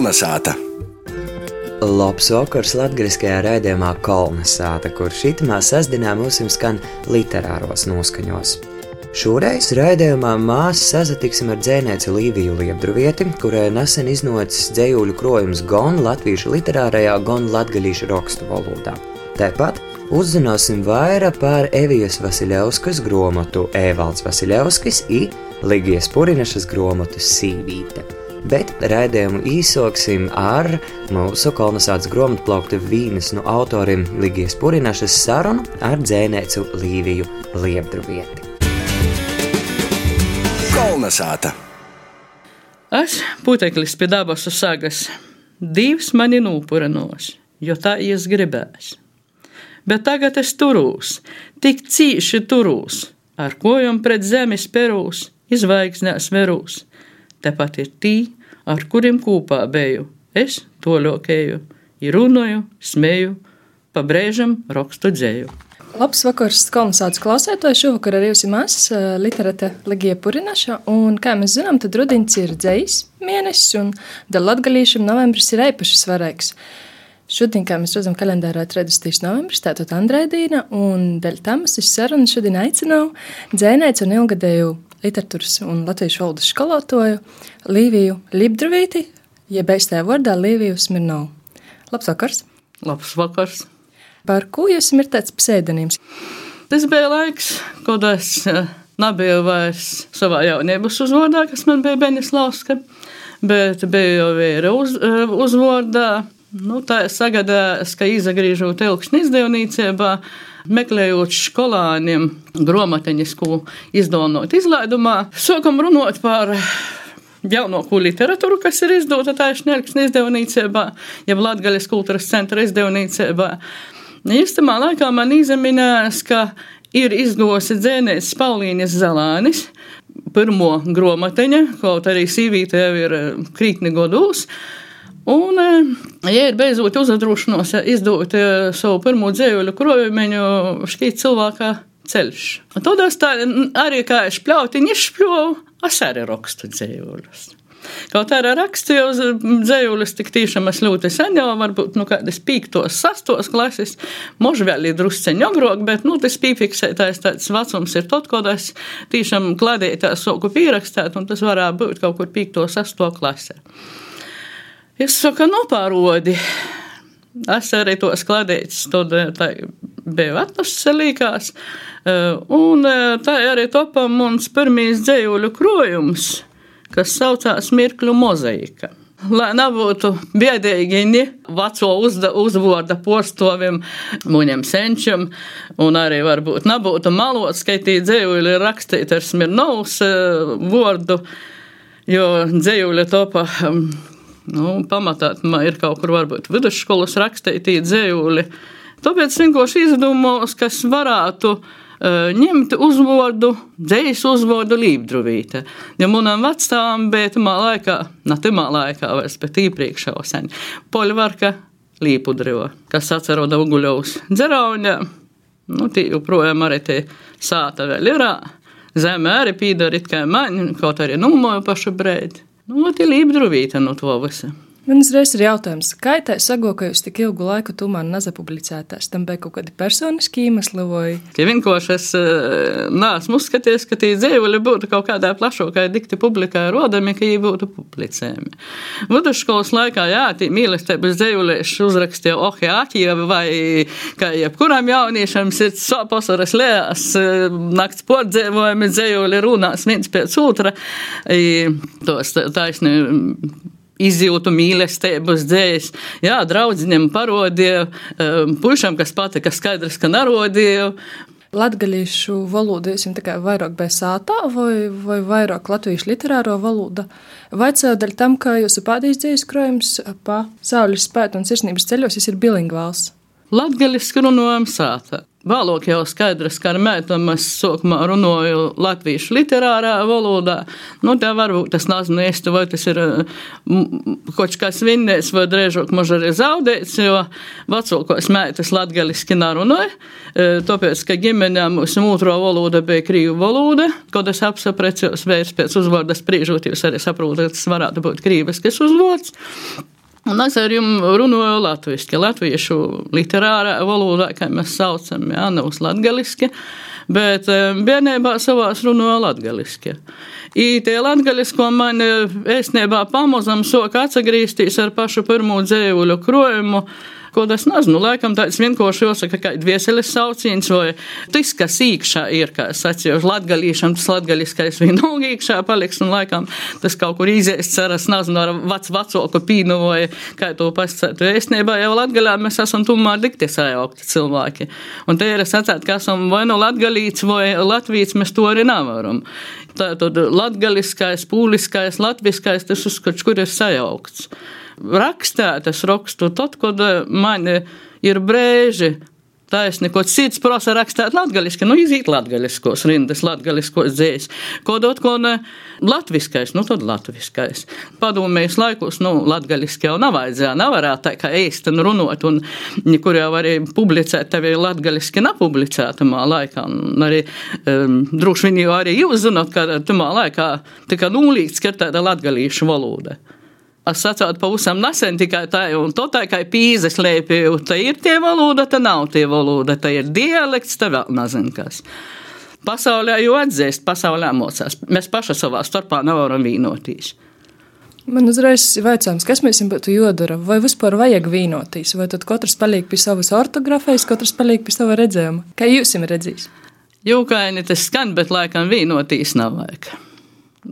Kolnesāta! Labs vakars latgariskajā raidījumā Kolnesāta, kur šitamā sasdienā mums skan literāros noskaņos. Šoreiz raidījumā māsas sazatiksim ar dzēnieci Līviju Liebdruvieti, kurai nesen iznācis dzējuļu krojums Gon latviešu literārajā, Gon latgalīšu rakstu valodā. Tāpat uzzināsim vairāk par Evijas Vasiljevskas grāmatu Evalds Vasiljevskis i Ligijas Purinašas grāmatu Sīvīte bet raidījumu īsoksim ar mūsu kolonizācijas grāmatplaukta vīnas no autoriem Ligijas Purinašas sarunu ar dzēnēcu Līviju Liebdruvieti. Kolnesāta! Es puteklis pie dabasu sagas, divs mani nūpurinos, jo tā ies gribēs. Bet tagad es turūs, tik cīši turūs, ar kojām pret zemes perūs, izvaigznēs verūs Tepat ir tī, ar kuriem kopā biju. Es to ļokēju, runāju, smēju, pa brēžam rakstu dzēju. Labs vakars, kolonizācijas klausētāji. Šovakar arī jums ir mazs literāte Ligija Purinaša. Un, kā mēs zinām, tad rudens ir dzējs mēnesis, un latgalīšiem novembris ir īpaši svarīgs. Šodien, kā mēs redzam, kalendārā ir 30. novembris, tātad Andrēdīna, un dēļ tam es sarunu šodien aicināju dzēnēts un ilgadēju literatūras un latviešu valodas skolotāju Līviju Libdravīti, jeb aizstājā vārdā Līviju Smirnovu. Labs vakars! Labs vakars! Par ko jūs esat tāds pseidonīms? Tas bija laiks, kad es eh, nebiju vairs savā jaunības uzvārdā, kas man bija Benis Lauska, bet biju jau vīra uz, eh, uzvārdā. Nu, tā es sagadāju, ka izagriežot ilgšņu izdevniecībā, meklējot skolāniem grāmatiņas, ko izdevnot izlaidumā, sākam runāt par jaunāko literatūru, kas ir izdota taisnīgā izdevniecībā, jeb Latvijas kultūras centra izdevniecībā. Īstamā laikā man izminējās, ka ir izgosi dzēnēs Paulīnas Zelānis, pirmo grāmatiņa, kaut arī sīvīte jau ir krītni godūs. Un, eh, ja ir beidzot uzadrošinos izdot eh, savu pirmo dzējuļu krojumiņu, šķiet cilvēkā ceļš. Tad es tā arī kā es pļautiņu izšpļoju, es arī rakstu dzējuļus. Kaut arī rakstu jau dzējuļus tik tiešām es ļoti sen jau, varbūt, nu, kādas pīktos, sastos klases, možu vēl ir drusceņi ogrok, bet, nu, tas pīfiksētais tāds vecums ir tot, kad es tiešām kladētā soku pierakstēt, un tas varētu būt kaut kur pīkto sasto klasē. Es saku, nopārodi. Es arī to skladīju, tad tā bija atnesis līkās. Eh, un eh, tā arī topa mums pirmīs dzējuļu krojums, kas saucās Mirkļu mozaika. Lai nebūtu biedīgi veco uzvārda postovim, muņam senčam, un arī varbūt nebūtu malot skaitīt dzējuļi rakstīt ar Smirnovs eh, vārdu, jo dzējuļi topa Nu, pamatā ir kaut kur varbūt vidusskolas rakstītī dzējūli. Tāpēc vienkārši izdomos, kas varētu uh, ņemt uzvārdu, dzējas uzvārdu Līpdruvīte. Ja manam vecām bija tamā laikā, ne tamā laikā vairs, bet iepriekš jau sen, poļvarka Līpudriva, kas atceroda Uguļovs dzerauņā. Nu, tī joprojām arī tie sāta vēl ir. Zeme arī pīdara it kā man, kaut arī numāju pašu brēdi. Nu, tie līdzdruvīte no to visa. Man uzreiz ir jautājums, kā tā sago, ka jūs tik ilgu laiku tomēr nezapublicētās? Tam bija kaut kādi personiski iemesli vai? Ja vienkārši es eh, neesmu uzskaties, ka tie dzīvuļi būtu kaut kādā plašākā dikti publikā rodami, ka viņi būtu publicējami. Vidusskolas laikā, jā, tie mīlestības dzīvuļieši uzrakstīja Ohi Akija vai kā jebkuram jauniešam sirds pasaras lējās, eh, nakts pordzēvojumi dzīvuļi runās viens pēc otra. Tos taisni izjūtu mīlestības dzējas. Jā, draudziņam parodīja, um, pušam, kas patika, skaidrs, ka narodīja. Latgalīšu valoda jums tikai vairāk bija sātā vai, vai vairāk latviešu literāro valoda? Vai caur tam, ka jūsu pēdējais dzīves krājums pa saules spētu un sirsnības ceļos ir bilingvāls? Latgaliski runājam sātā. Vēlāk jau skaidrs, ka ar mētām es sākumā runāju latviešu literārā valodā. Nu, tā varbūt tas nav nēstu, vai tas ir kaut kas vinnēs, vai drēžāk može arī zaudēts, jo vecākos mētas latgaliski narunāja. Tāpēc, ka ģimenē mūsu otro valoda bija krīvu valoda, kad es apsaprecījos vairs pēc uzvārdas prīžot, jūs arī saprotat, ka tas varētu būt krīviskas uzvārds. Un es ar jums runāju latviešu, latviešu literārā valodā, kā mēs saucam, jā, nevis latgaliski, bet bērnībā savās runāju latgaliski. I tie latgalisko man ēstniebā pamazam soka atsagrīstīs ar pašu pirmo dzēvuļu krojumu ko es nezinu, laikam tāds vienkārši jāsaka, kā dvieseles sauciens, vai tas, kas īkšā ir, kā es sacīju, latgalīšam, tas latgaliskais vienalga īkšā paliks, un laikam tas kaut kur izies, ceras, nezinu, ar vac vecāku pīnu, vai kā to pasacētu. Esnībā jau latgalā mēs esam tomēr dikti sajaukti cilvēki. Un te ir sacēt, ka esam vai no latgalīts, vai latvīts, mēs to arī nevaram. Tātad latgaliskais, pūliskais, latviskais, tas uz kaut kur ir sajaukts rakstēt, es rakstu tad, kad eh, man ir brēži. Taisni, ko cits prasa rakstīt latgaliski, nu izīt latgaliskos rindas, latgaliskos dzēs. Kodot, ko ne latviskais, nu tad latviskais. Padomējas laikos, nu, latgaliski jau nav vajadzēja, nevarētu tā kā ēsten runot, un kur jau arī publicēt, tev ir latgaliski nepublicētamā laikā. Un arī um, droši vien jau arī jūs zināt, ka tamā laikā tika nulīgs, ka tāda latgalīšu valoda. Es sacītu, pavisam nesen tikai tā, un to tā kā pīzes lēpju, tā ir tie valoda, tā nav tie valoda, tā ir dialekts, tā vēl nezinu kas. Pasaulē jau atzīst, pasaulē mocās. Mēs paši savā starpā nevaram vīnoties. Man uzreiz ir jautājums, kas mums būtu jādara, vai vispār vajag vīnoties, vai tad katrs paliek pie savas ortogrāfijas, katrs paliek pie sava redzējuma. Kā jūs esat redzējis? Jūkaini tas skan, bet laikam vīnoties nav vajag.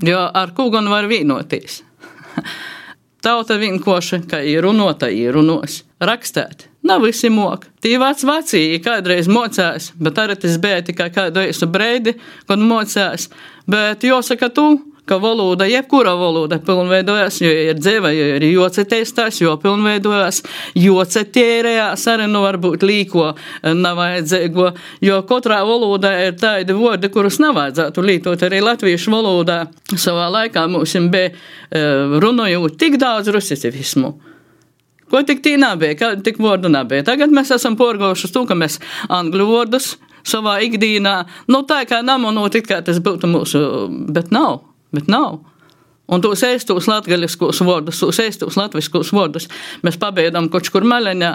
Jo ar ko gan var vīnoties? Tauta vienkārši, kā ir runota, ir runos. Rakstēt. Nav visi moki. Tī vāc vācija kādreiz mocās, bet arī tas bija tikai kādu īsu breidi, kad mocās. Bet jāsaka, tu ka valoda, jebkura valoda pilnveidojas, jo ir dzīve, jo ir jocetēstās, jo pilnveidojas, jocetērējās arī, nu, varbūt līko nevajadzīgo, jo katrā valodā ir tādi vārdi, kurus nevajadzētu lītot arī latviešu valodā. Savā laikā mums bija runājot tik daudz rusicivismu. Ko tik tī nebija, kā tik vārdu nebija. Tagad mēs esam porgojuši uz to, ka mēs angļu vārdus savā ikdienā, nu tā kā namonot, it kā tas būtu mūsu, bet nav bet nav. Un tos eistos latgaļiskos vārdus, tos eistos latviskos vārdus mēs pabeidām kaut kur meleņā.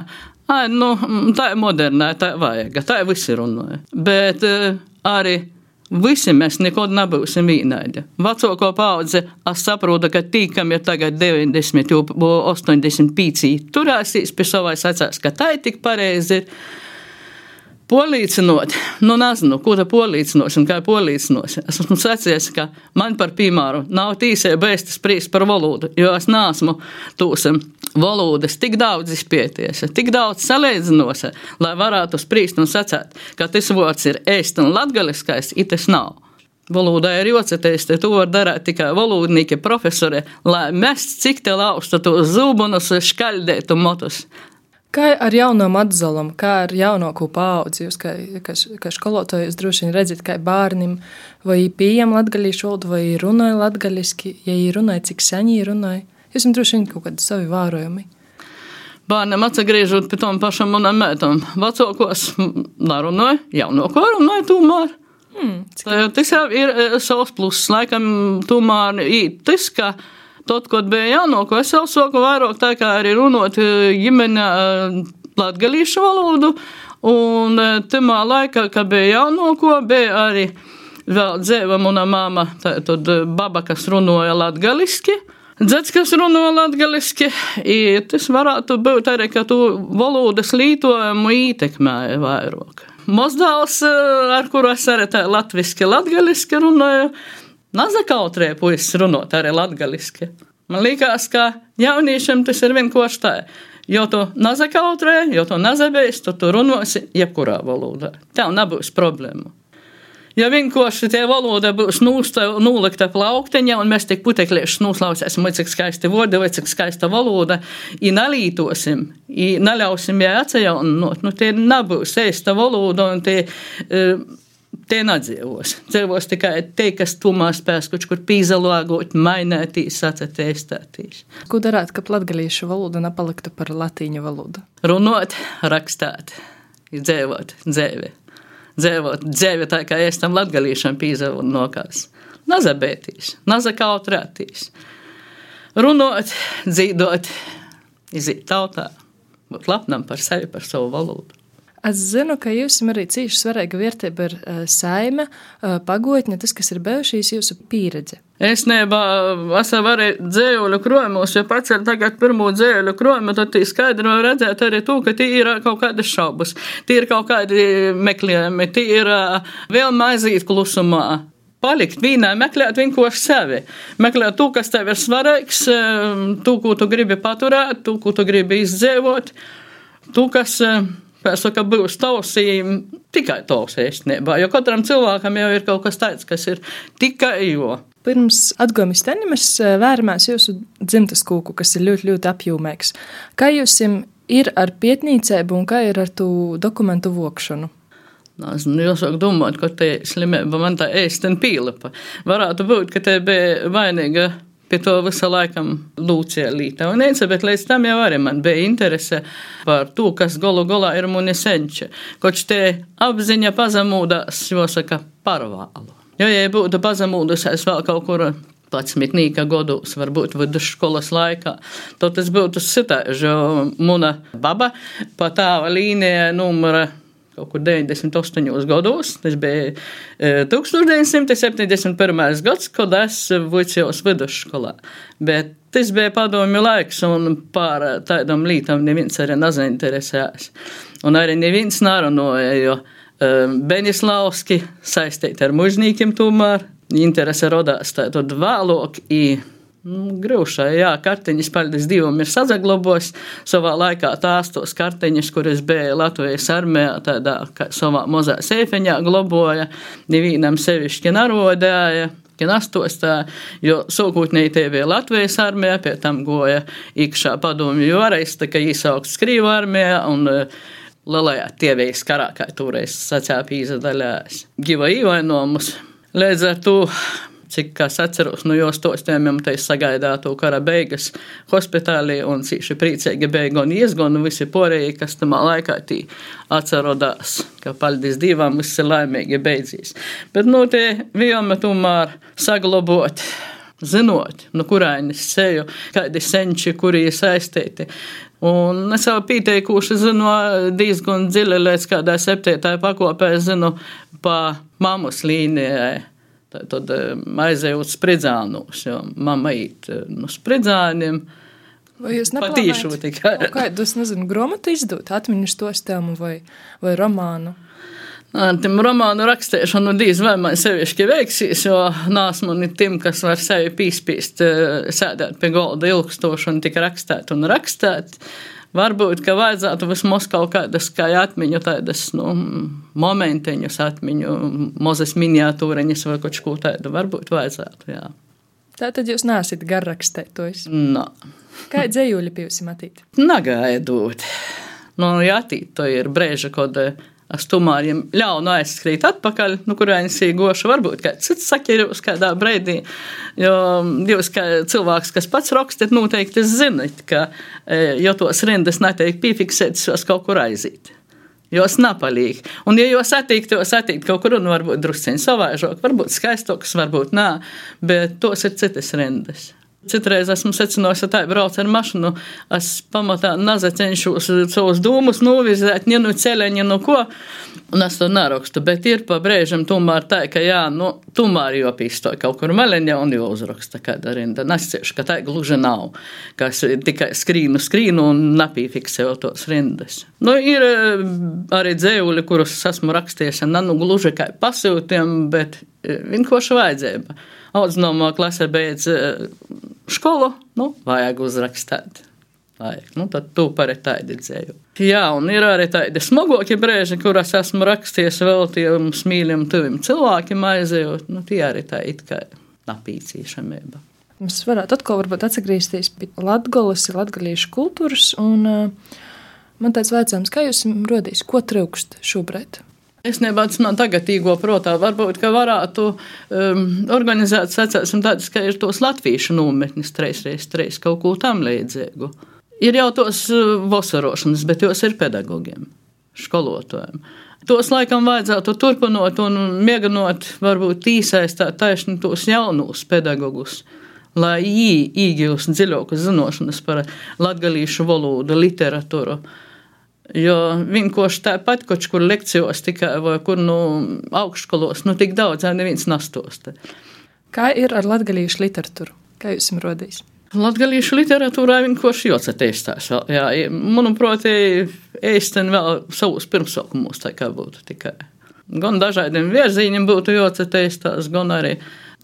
Ai, nu, tā ir modernā, tā ir vajag, tā ir visi runāja. Bet uh, arī visi mēs nekad nebūsim vienādi. Vecāko paudze, es saprotu, ka tī, kam ir tagad 90, 85, turēsīs pie savais acīs, ka tā ir tik pareizi. Ir. Polīcinot, nu nezinu, tā polīcinošana, kā polīcinošana. Es esmu sacījis, ka man par piemēru nav tīsē bēstas prīs par valodu, jo es neesmu tūsim valodas tik daudz izpēties, tik daudz salīdzinoša, lai varētu spriest un sacēt, ka tas vārds ir ēst un latgaliskais, it tas nav. Valodā ir joceties, te to var darīt tikai valodnieki, profesori, lai mest cik te lausta to zūbunus, škaļdētu motus. Kā ar jaunām atzalam, kā ar jaunāko paudzi, jūs kā, kā, kā skolotājs droši vien redzat, kā bērnam vai pieejam latgaļīšu valodu, vai runāja latgaļiski, ja viņi runāja, cik sen viņi runāja. Jūs jums droši vien kaut kādi savi vērojumi. Bērnam atgriežot pie tām pašām manām mētām, vecākos nerunāja, jaunāko runāja tomēr. Hmm, tas jau ir e, savs pluss, laikam tomēr tas, ka Tad, kad bija jānoko, es jau soku vairāk tā kā arī runot eh, ģimenē eh, latgalīšu valodu, un eh, tamā laikā, kad bija jānoko, bija arī vēl dzēva mana māma, tā tad baba, kas runāja latgaliski. Dzēds, kas runā latviešu, tas varētu būt arī, ka tu valodas lietojumu ietekmēja vairāk. Mozdāls, ar kuru es arī latviešu, latviešu runāju, Nazakautrē puisis runāt arī latgaliski. Man liekas, ka jauniešiem tas ir vienkārši tā. Jo tu nazakautrē, jo tu nazabēs, tu tu runāsi jebkurā valodā. Tev nebūs problēmu. Ja vienkārši tie valoda būs nūlikta plaukteņa, un mēs tik putekļiešus noslausēsim, vai cik skaisti vārdi, vai cik skaista valoda, i nalītosim, i neļausim jai atsejaunot, nu tie nebūs ēsta valoda, un tie, tie nedzīvos. Dzīvos tikai tie, kas tumā spēs kaut kur pīzalāgot, mainētīs, sacetēstātīs. Ko darāt, ka latgalīšu valoda nepaliktu par latīņu valodu? Runot, rakstāt, dzīvot, dzīvi dzīvot dzīvi tā, kā es tam latgalīšam pīzavu nokās. Nazabētīs, nazakautrētīs. Runot, dzīdot, iziet tautā, būt lapnam par sevi, par savu valodu. Es zinu, ka jums arī cīši svarīga vērtība ir uh, saime, uh, pagotne, tas, kas ir bijušīs jūsu pieredze. Es nebā, esam arī dzējuļu krojumos, ja pats ir tagad pirmo dzējuļu krojumu, tad tī skaidri var redzēt arī to, ka tī ir kaut kādas šaubas, tī ir kaut kādi meklējumi, tī ir vēl maizīt klusumā, palikt vīnā, meklēt vienkārši sevi. Meklēt to, kas tev ir svarīgs, to, ko tu gribi paturēt, to, ko tu gribi izdzīvot, to, kas Saka, būs tausījumi tikai tavs īstenībā, jo katram cilvēkam jau ir kaut kas tāds, kas ir tikai jo. Pirms atgūmis teni mēs eh, vēramies jūsu dzimtas kūku, kas ir ļoti, ļoti apjūmīgs. Kā jums ir ar pietnīcēbu un kā ir ar tu dokumentu vokšanu? Es jāsaka, domāt, ka te slimība man tā ēsten pīlapa. Varētu būt, ka te bija vainīga pie to visu Līta un Eica, bet līdz tam jau arī man bija interese par to, kas golu golā ir muni senči. Koč te apziņa pazemūdās, jāsaka, parvālu. Jo, ja būtu pazemūdusies vēl kaut kur patsmitnīka gados, varbūt vidusskolas laikā. Tad tas būtu sitāži, jo muna baba pa tāva līnija numura kaut kur 98 gados. Tas bija 1971. gads, kad es vicējos vidusskolā. Bet tas bija padomju laiks, un par tādām lietām neviens arī nezainteresējās. Un arī neviens nerunāja, jo Benislavski saistīti ar mužnīkiem tomēr. Interese radās tātad vēlāk. Nu, Grūšai, jā, kartiņas, paldies Dievam, ir sazaglabojis savā laikā tās tos kartiņas, kuras bija Latvijas armijā, tādā savā mazā seifeņā globoja, nevienam sevišķi narodēja. Astostā, jo sākotnēji tie bija Latvijas armija, pie tam goja iekšā padomju jūrais, tā kā īsaukts Krīvu armijā un uh, lielajā tievijas karā, kā toreiz sacēja pīza daļās. Giva īvainojumus. Līdz ar to cik es atceros no jos stostiem, jau te sagaidātu kara beigas hospitālī un cīši priecīgi bija gan iesgonu visi porēji, kas tamā laikā tī atcerodās, ka paldies Dievam viss ir laimīgi beidzīs. Bet nu, tie vienmēr tomēr saglabot zinot, no kurienes seju, kādi senči, kuri ir saistīti. Un es jau pieteikuši zinu diezgan dziļi līdz kādai septītai pakopē, zinu pa mammas līnijai. Tad aizēju uz spridzānos, jo mamma īt eh, no spridzāniem. Vai jūs nepatīšu tikai? Kādu, es nezinu, gromatu izdot, atmiņu stostēmu vai, vai romānu? Tam romānu rakstīšanu diez vai man sevišķi veiksīs, jo nāsmu un tim, kas var sevi pīspīst, eh, sēdēt pie golda ilgstoši un tik rakstēt un rakstēt. Varbūt, ka vajadzētu vismaz kaut kādas kā atmiņu, tādas nu, momentiņas, atmiņu, mazas miniatūriņas vai kaut ko tādu. Varbūt vajadzētu. Jā. Tā tad jūs nesat garrakstētojis. No. Kā dzējuļi pie jums atīt? Nagaidot. Nu, jā, atīt, to ir brēža, kad es tomēr ļaunu aizskrīt atpakaļ, nu, kur viņas ir goša. Varbūt kāds cits uz kādā brīdī. Jo jūs, kā cilvēks, kas pats rakstat, noteikti zinat, ka, e, ja tos rindas netiek piefiksētas, jūs kaut kur aiziet. Jos napalīgi. Un, ja jūs attīkt, jūs attīkt kaut kur, un varbūt drusciņi savaižok, varbūt skaistoks, varbūt nā, bet tos ir citas rindas. Citreiz esmu secinājusi, ka tā brauc ar mašīnu. Es pamatā nazacenšos savus dūmus novizēt, ne no ceļa, ne no ko. Un es to nerakstu, bet ir pa brēžam tomēr tā, ka jā, nu, tomēr jopīstoja kaut kur maleņā un jau uzraksta kāda rinda. Nesciešu, ka tā gluži nav, ka es tikai skrīnu, skrīnu un napīfiksēju tos rindas. Nu, ir eh, arī dzēvuļi, kurus esmu rakstījis, nu, gluži kā pasūtiem, bet eh, vienkārši vajadzēja audzināmā klasē beidz eh, skolu, nu, vajag uzrakstīt. Laik. Nu, tad tu pari tādi dzēju. Jā, un ir arī tādi smagokie brēži, kuras esmu rakstījis vēl tiem mīļiem, tuviem cilvēkiem aizējot. Nu, tie arī tā it kā napīcīšamība. Mēs varētu atkal varbūt atgriezties pie latgolas, latgaliešu kultūras, un uh, man tāds vecums, kā jūs rodīs, ko trūkst šobrīd? Es nebādu, man tagad īgo protā, varbūt, ka varētu um, organizēt, sacēsim tādas, ka ir tos latviešu nometnes treis reiz treis kaut ko tam līdzīgu. Ir jau tos uh, vasarošanas, bet jos ir pedagogiem, skolotājiem. Tos laikam vajadzētu turpinot un mēģinot, varbūt īsaistāt taisni tos jaunus pedagogus, lai viņi iegūst dziļākas zināšanas par latgalīšu valodu, literatūru. Jo vienkārši tāpat, kaut kur lekcijos tikai vai kur nu augšskolos, nu tik daudz, neviens nastosta. Kā ir ar latgalīšu literatūru? Kā jūs esat rodījis? Latviešu literatūrā vienkārši jāattīstās. Jā, manuprāt, īstenībā vēl savus pirmsākumus tā kā būtu tikai. Gan dažādiem virzieniem būtu jāattīstās, gan arī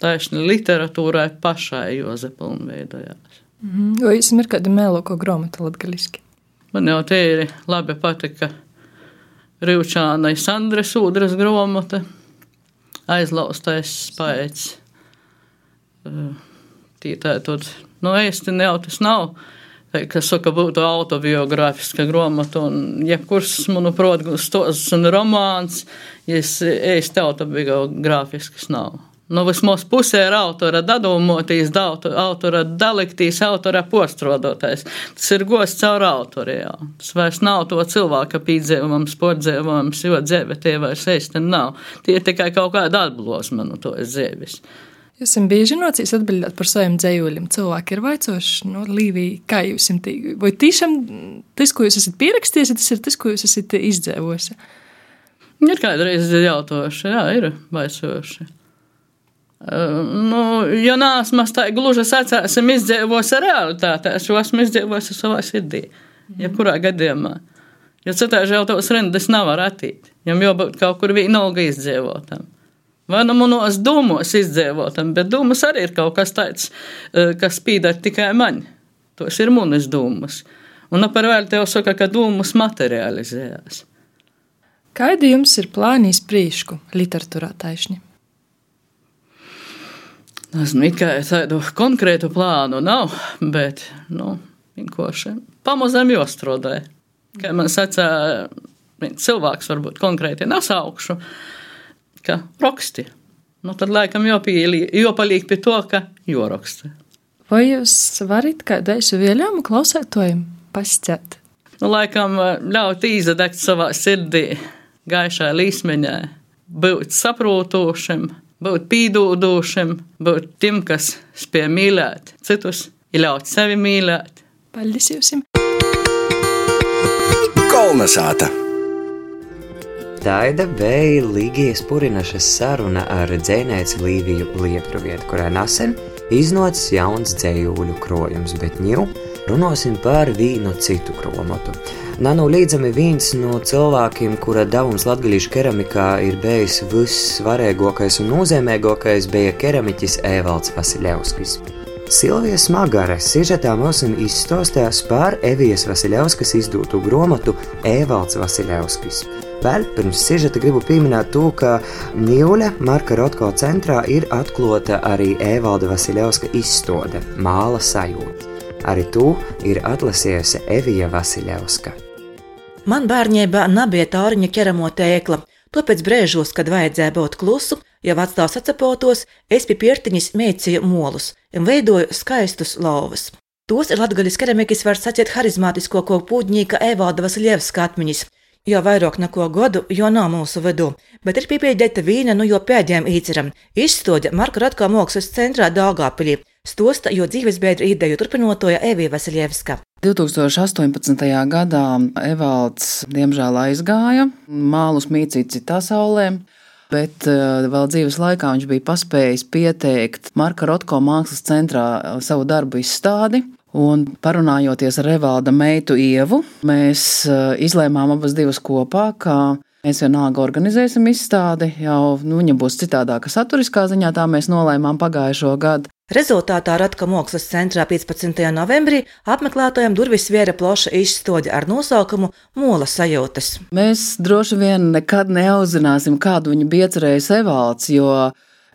taisni literatūrai pašai Jozepam veidojās. Mm -hmm. Vai jums ir kāda mēloko grāmata latgaliski? Man jau ir labi patika Rīvčānai Sandres ūdras gromota, aizlaustais spēks. Tī tā tad, nu, īsti jau tas nav. Kas saka, būtu autobiogrāfiska grāmata, un jebkurš, manuprāt, stos un romāns, ja īsti autobiogrāfisks nav. Nu, vismaz pusē ir autora dadumotīs, autora daliktīs, autora postrodotājs. Tas ir gosts caur autoriem. Tas vairs nav to cilvēka pīdzēvums, sportzēvums, jo dzēve tie vairs īsti nav. Tie ir tikai kaut kāda atblosma no to dzēvis. Jūs esat bieži nocīs atbildēt par saviem dzējuļiem. Cilvēki ir vaicoši, no nu, Līvija, kā jūs esat, vai tiešām tas, ko jūs esat pierakstījis, tas ir tas, ko jūs esat izdzēvosi? Ir kādreiz jautājuši, jā, ir vaicoši. Nu, jo nāsmu tā gluži sacēsim izdzīvos realitātē, es jau esmu izdzīvojis savā sirdī, jebkurā gadījumā. Jo citādi jau tos rindas nav var attīt, jam jābūt kaut kur vienalga izdzīvotam. Vai nu manos dūmos izdzīvotam, bet dūmas arī ir kaut kas tāds, kas spīdēt tikai man. Tos ir manas dūmas. Un par vēl tev saka, ka dūmas materializējās. Kādi jums ir plāni izprīšku literatūrā taisni? Esmu tikai tādu konkrētu plānu nav, bet, nu, vienkārši pamazām jostrādāja. Kā man sacīja, cilvēks varbūt konkrēti nesaukšu, ka raksti. Nu, tad laikam jopalīk pie to, ka joraksta. Vai jūs varat kādreiz vēlējumu klausētojiem pasciet? Nu, laikam ļaut izdegt savā sirdī, gaišā līsmeņā, būt saprotošam būt pīdūdošam, būt tim, kas spēj mīlēt citus, ir ļaut sevi mīlēt. Paldies jums! Kolnesāta! Taida bija Līgijas Purinašas saruna ar dzēnēci Līviju Lietuvietu, kurai nesen iznācis jauns dzējūļu krojums, bet ņū runāsim par vīnu citu kromatu. Nanolīdzami viens no cilvēkiem, kura devums latgadījušu keramikā ir bijis vissvarīgākais un nozīmīgākais, bija keramiķis Evalds Vasiljevskis. Silvija Smagare sižetā mums izstāstījās par Evijas Vasiljevskas izdotu grāmatu Evalds Vasiljevskis. Vēl pirms sižeta gribu pieminēt to, ka Nīļa Marka Rotko centrā ir atklāta arī Evalda Vasiljevska izstāde Māla sajūta. Arī to ir atlasījusi Evija Vasiljevska. Man bērnībā nebija tāriņa ķeramo tēkla, tāpēc brēžos, kad vajadzēja būt klusu, ja vecās atcepotos, es pie piertiņas mēcīju molus un veidoju skaistus lauvas. Tos ir latgaļas keramikas var sacīt harizmātisko ko pūģņīka Evalda Vasiljevska atmiņas, jo vairāk neko godu, jo nav mūsu vidū, bet ir piepiedēta vīna nu jo pēdējiem īceram, izstoda Marka Ratko mākslas centrā Dāgāpilī, stosta, jo dzīvesbiedru ideju turpinotoja Evija Vasiljevska. 2018. gadā Evalds diemžēl aizgāja, mālus mīcīt citā saulē. Bet uh, vēl dzīves laikā viņš bija paspējis pieteikt Marka Rotko mākslas centrā uh, savu darbu izstādi. Un parunājoties ar Evalda meitu Ievu, mēs uh, izlēmām abas divas kopā, ka mēs vienalga organizēsim izstādi. Jau nu, viņa būs citādāka saturiskā ziņā, tā mēs nolēmām pagājušo gadu. Rezultātā Ratka Mākslas centrā 15. novembrī apmeklētājiem durvis viera plaša izstāde ar nosaukumu Mola sajūtas. Mēs droši vien nekad neuzzināsim, kādu viņa bija iecerējis Evalds, jo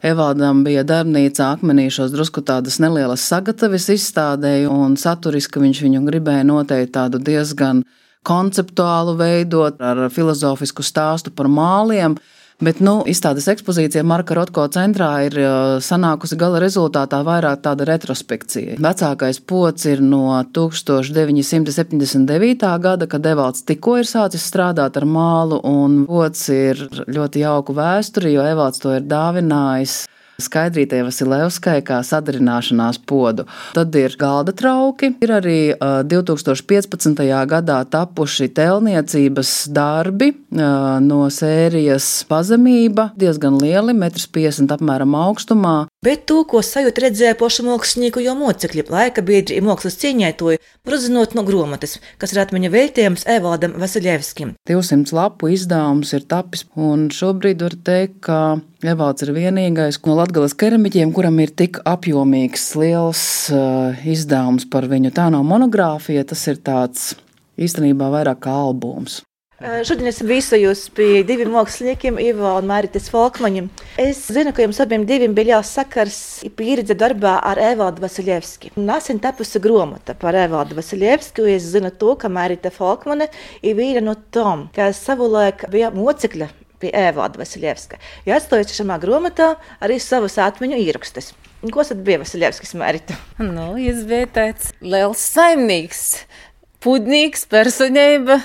Evaldam bija darbnīca akmenī šos drusku tādas nelielas sagatavis izstādēju, un saturiski viņš viņu gribēja noteikt tādu diezgan konceptuālu veidot ar filozofisku stāstu par māliem. Bet nu, izstādes ekspozīcija Marka Rotko centrā ir sanākusi gala rezultātā vairāk tāda retrospekcija. Vecākais pocis ir no 1979. gada, kad Evalds tikko ir sācis strādāt ar mālu, un pocis ir ļoti jauku vēsturi, jo Evalds to ir dāvinājis Skaidrītē Vasilevskai kā sadarināšanās podu. Tad ir galda trauki, ir arī 2015. gadā tapuši telniecības darbi no sērijas pazemība, diezgan lieli, 1,50 m apmēram augstumā. Bet to, ko sajūt redzēja pošu mākslinieku jau mocekļi, laika biedri mākslas cīņētoji, var uzzinot no grāmatas, kas ir atmiņa veltījums Evaldam Vasiljevskim. 200 lapu izdevums ir tapis, un šobrīd var teikt, ka Evalds ir vienīgais no latgales keramiķiem, kuram ir tik apjomīgs, liels uh, izdevums par viņu. Tā nav monogrāfija, tas ir tāds īstenībā vairāk kā albums. Šodien esmu viesojos pie diviem māksliniekiem, Ivo un Mārtiņas Falkmaņiem. Es zinu, ka jums abiem bija liels sakars pieredze darbā ar Evaldu Vasiljevski. Nesen tapusi grāmata par Evaldu Vasiljevski, un es zinu to, ka Mārtiņa Falkmane ir viena no tām, kas savulaik bija mocekļa pie Evalda Vasiljevska. Ja atstājusi šajā grāmatā arī savus atmiņu ierakstus. Ko tad bija Vasiljevskis Mārtiņa? Nu, viņš bija tāds liels saimnieks, pudnīgs personība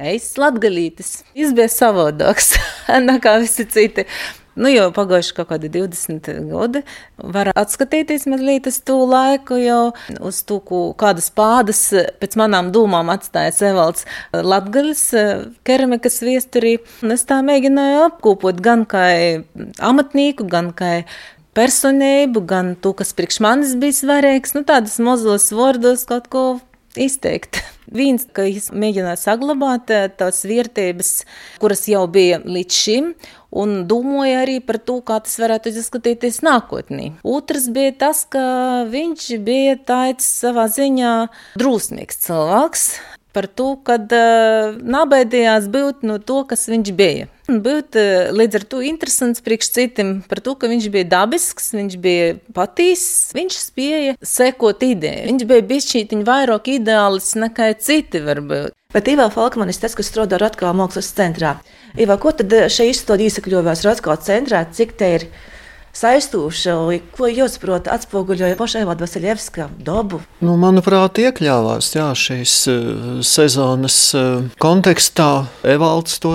Es latgalītis. Bija savādāks nekā visi citi. Nu, jau pagājuši kaut kādi 20 gadi. Var atskatīties mazliet uz to laiku, jau uz to, kādas pādas pēc manām domām atstāja Evalds Latgaļas keramikas viesturī. Un es tā mēģināju apkopot gan kā amatnieku, gan kā personību, gan to, kas priekš manis bija svarīgs. Nu, tādas mazos vārdos kaut ko izteikt. Viens, ka es mēģināju saglabāt eh, tās vērtības, kuras jau bija līdz šim, un domāju arī par to, kā tas varētu izskatīties nākotnē. Otrs bija tas, ka viņš bija tāds savā ziņā drūsmīgs cilvēks, par to, ka uh, nabaidījās būt no to, kas viņš bija. Būt uh, līdz ar to interesants priekš citiem par to, ka viņš bija dabisks, viņš bija patīs, viņš spēja sekot ideju. Viņš bija bišķītiņ vairāk ideālis nekā citi varbūt. Bet Ivo Falkmanis, tas, kas strādā Ratkā mākslas centrā. Ivo, ko tad šeit izstādi īsakļovās Ratkā centrā, cik te ir? saistoša, ko jūs saprotat, atspoguļoja pašai Evada Vasiljevska dabu? Nu, manuprāt, iekļāvās jā, šīs uh, sezonas kontekstā. Evalds to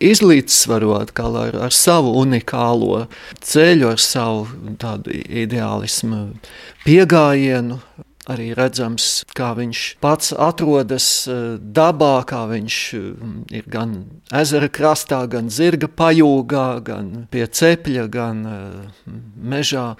izlīdzsvarot ar, ar savu unikālo ceļu, ar savu ideālismu pieejamību arī redzams, kā viņš pats atrodas eh, dabā, kā viņš mm, ir gan ezera krastā, gan zirga pajūgā, gan pie cepļa, gan eh, mežā.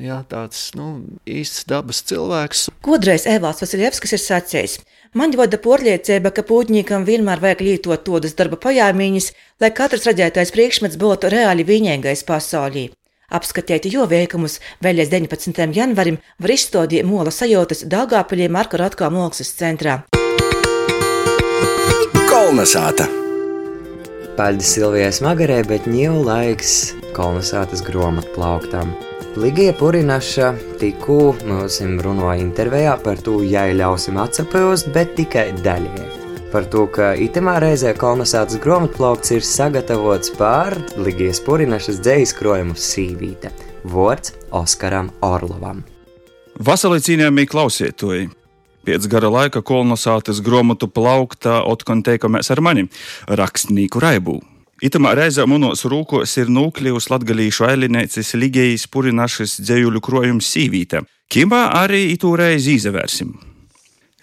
Jā, tāds nu, īsts dabas cilvēks. Kodreiz Evāls Vasiljevskis ir sacījis. Man vada porliecība, ka pūtniekam vienmēr vajag lietot tādas darba pajāmiņas, lai katrs redzētais priekšmets būtu reāli vienīgais pasaulī. Apskatiet jo veikumus vēl līdz 19. janvarim var izstādīt mola sajūtas Dāngāpaļie Marka Rotkā mākslas centrā. Kolnesāta! Paldies Silvijai Smagarē, bet ņēmu laiks kolonizētas grāmatplauktām. Ligija Purinaša tikko mums runāja intervijā par to, ja ļausim atsapēst, bet tikai daļai par to, ka itemā reizē kolonizētas grāmatplaukts ir sagatavots pār Ligijas Purinašas dzējas krojumu sīvīte. Vārds Oskaram Orlovam. Vasarī cienījamie klausītāji! Pēc gara laika kolonizētas grāmatu plauktā otkon teikamies ar mani rakstnieku Raibu. Itamā reizē manos rūkos ir nūkļus latgalīšu ailinēcis Ligijas Purinašas dzējuļu krojums sīvīte. Kimā arī itū reizi izvērsim.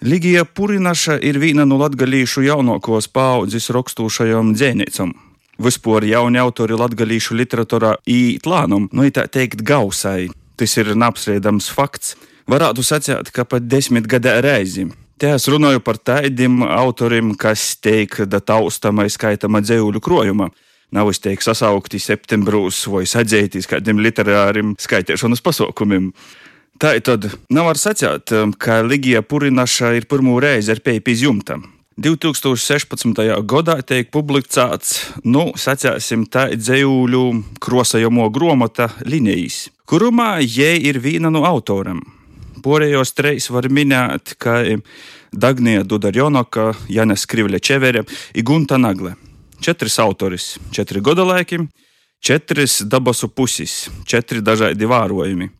Ligija Purinaša ir viena no latgalīšu jaunākos paudzes rakstūšajām dzēnīcām. Vispār jauni autori latgalīšu literatūrā ītlānum, nu tā teikt, gausai. Tas ir neapstrīdams fakts. Varētu sacīt, ka pat desmit gadā reizi. Te es runāju par tādiem autoriem, kas teikda taustamai skaitama dzējuļu krojuma. nav izteikti sasaukti septembrūs vai sadzētīs kādiem literāriem skaitēšanas pasaukumiem. Tā tad nav var sacīt, ka Ligija Purinaša ir pirmo reizi ar pēju izjumtam. 2016. gadā tiek publicēts, nu, sacīsim, tā dzējūļu krosajamo gromata linijas, kurumā jē ir viena no autoriem. Porējos treis var minēt, ka Dagnija Dudarjonoka, Janes Krivļa Čevere un Gunta Nagle. Četras autoris, četri godalaiki, četras dabasu puses, četri dažādi vārojumi.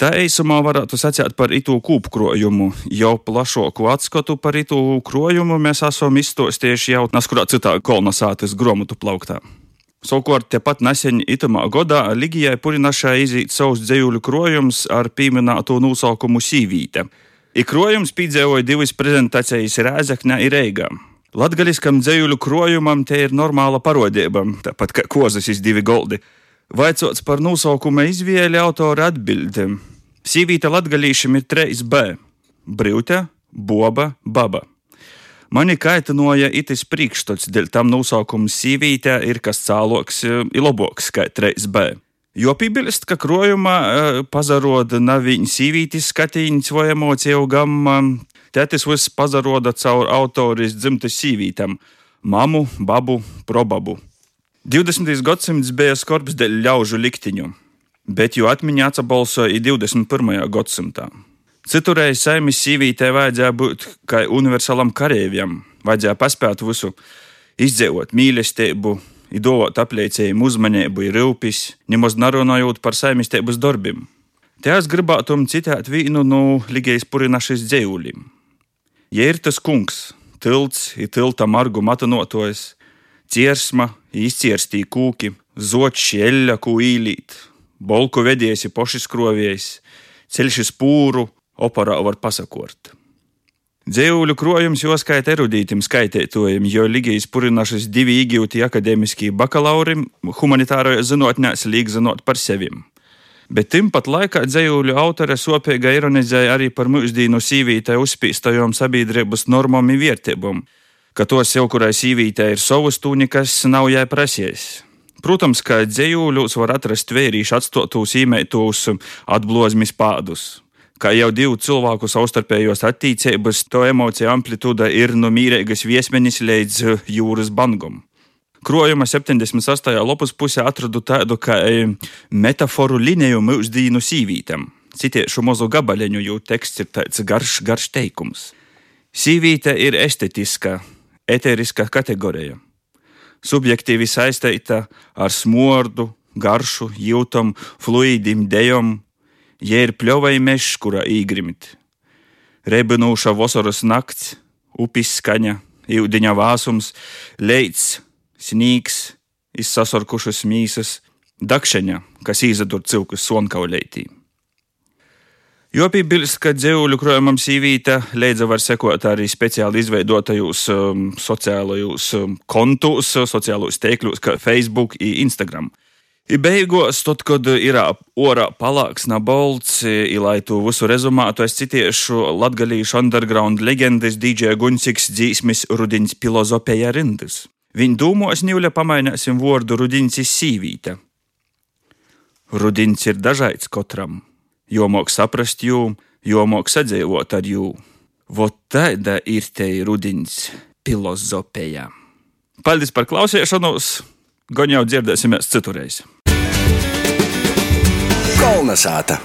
Tā īsumā varētu sacīt par itu kūpkrojumu. Jau plašāku atskatu par itu krojumu mēs esam izstostījuši jau neskurā citā kolonizācijas grāmatu plauktā. Savukārt, tepat nesen itamā gadā Ligijai Purinašai izīt savus dzējuļu krojums ar pieminēto nosaukumu Sīvīte. Ikrojums piedzīvoja divas prezentācijas Rēzaknē un Reigā. Latgaliskam dzējuļu krojumam te ir normāla parodība, tāpat kā kozas iz divi goldi. Vaicots par nosaukuma izvēli autora atbildēm. Sīvīta latgalīšiem ir 3B - brīvte, boba, baba. Mani kaitinoja itis priekšstats, dēļ tam nosaukums sīvītē ir kas cāloks, ir labāks kā 3B. Jo piebilst, ka krojumā uh, pazaroda nav viņa sīvītis skatīņas vai emociju gamma, tētis viss pazaroda caur autoris dzimtas sīvītam - mamu, babu, probabu. 20. gadsimts bija skarbs dēļ ļaužu liktiņu bet jo atmiņā atbalsoja 21. gadsimtā. Citurreiz saimis sīvītē vajadzēja būt kā universālam kareivjam, vajadzēja paspēt visu, izdzīvot mīlestību, idovot apliecējumu uzmanību, ir rūpis, nemaz nerunājot par saimistības darbiem. Te es gribētu citēt vienu no Ligijas purinašas dzējuļiem. Ja ir tas kungs, tilts, ir tilta margu matanotojas, ciersma, izcierstīja kūki, zoči eļļa, ko īlīt, Bolku vedies pošis kroviejs, ceļš uz pūru, operā var pasakot. Dzēvuļu krojums jau skaita erudītam skaitētojam, jo Ligijas purināšas divi iegūti akadēmiskie bakalauri humanitāroja zinātnēs līg zinot par sevim. Bet timpat laikā dzējuļu autore sopīga ironizēja arī par mūždīnu sīvītai uzspīstajām sabiedrības normām un vērtībām, ka tos jau kurai sīvītai ir savus tūnikas nav jāprasies. Protams, ka dzējūļos var atrast vērīšu atstotos īmētos atblozmis pādus. Kā jau divu cilvēku savstarpējos attīstības, to emociju amplitūda ir no mīrīgas viesmenis līdz jūras bangam. Krojuma 78. lapas pusē atradu tādu kā e, metaforu liniju mūždīnu sīvītam. Citiešu mazu gabaliņu, jo teksts ir tāds garš, garš teikums. Sīvīte ir estetiska, eteriska kategorija subjektīvi saistīta ar smordu, garšu, jūtam, fluīdim, dejom, ja ir pļovai mežs, kurā īgrimit. Rebinūša vasaras nakts, upes skaņa, ūdeņa vāsums, leids, snīgs, izsasorkušas mīsas, dakšaņa, kas izadur cilkus sonkauleitī. Jopībilst, ka dzēvuļu krojumam sīvīta leidza var sekot arī speciāli izveidotajos um, sociālajos um, kontos, sociālos tēkļos, kā Facebook un Instagram. I beigās, tad, kad ir orā palāks nabolts, lai to visu rezumātu, es citiešu latgalīšu underground leģendas DJ Gunciks dzīsmis Rudiņas filozofija rindas. Viņa dūmos ņūļa pamaināsim vārdu Rudiņas sīvīta. Rudiņas ir dažāds katram jo mok saprast jū, jo mok sadzīvot ar jū. Vot tāda ir te rudins filozofija. Paldies par klausīšanos, gan jau dzirdēsimies citurreiz. Kolnesāta!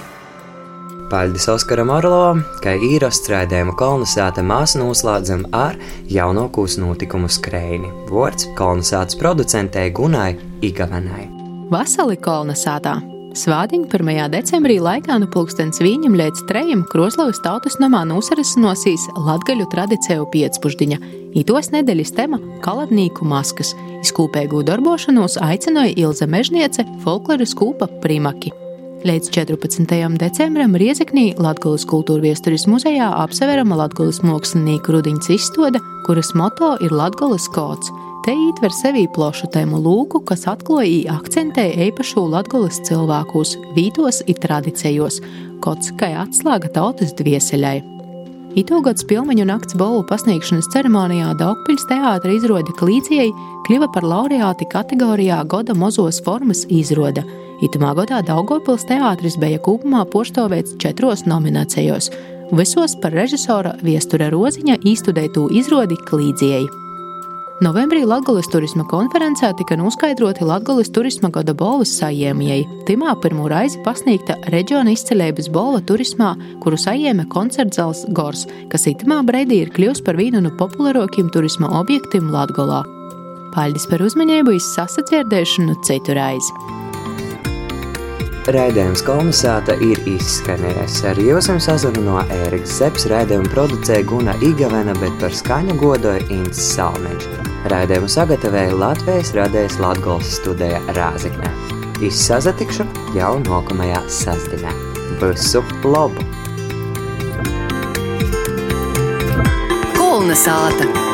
Paldies Oskaram Orlovam, ka īrasts raidījumu kolonizēta mēs noslēdzam ar jaunākos notikumu skrējienu. Vārds kolonizētas producentei Gunai Igavenai. Vasali kolonizētā! Svādiņu 1. decembrī laikā no pulkstens viņam līdz trejam Kroslovas tautas namā nosarasinosīs latgaļu tradiciju piecpuždiņa. Itos nedēļas tema - kaladnīku maskas. Izkūpēgu darbošanos aicināja Ilza Mežniece, folkloras kūpa Primaki. Līdz 14. decembrim Riezeknī Latvijas kultūra viesturis muzejā apseverama Latvijas mākslinieku rudiņas izstāde, kuras moto ir Latvijas kods. Te ietver sevī plašu tēmu lūku, kas atklāja akcentē īpašu latgulas cilvēkus, vītos un tradicijos, kods kā atslēga tautas dvieseļai. Itūgods pilmeņu nakts balvu pasniegšanas ceremonijā Daugpiļs teātra izrode Klīcijai kļuva par laureāti kategorijā Goda mozos formas izroda. Itamā godā Daugopils teātris bija kopumā poštovēts četros nominācijos, visos par režisora Viestura Roziņa īstudētu izrodi Klīcijai. Novembrī Latvijas turisma konferencē tika noskaidroti Latvijas turisma gada balvas saņēmējai. Timā pirmo reizi pasniegta reģiona izceļības balva turismā, kuru saņēma koncertzāles Gors, kas itamā brīdī ir kļuvis par vienu no populārākajiem turisma objektiem Latvijā. Paldies par uzmanību, izsasadzirdēšanu citu reizi! Raidījums kolonizēta ir izskanējis. Ar jums sazinu no Ēriks Zepes raidījumu producēja Guna Igavena, bet par skaņu godoja Ints Salmeņš. Raidījumu sagatavoja Latvijas radējas Latgols studija Rāziknē. Izsazatikšu jau nākamajā sastinē. Visu labu! Kolonizēta!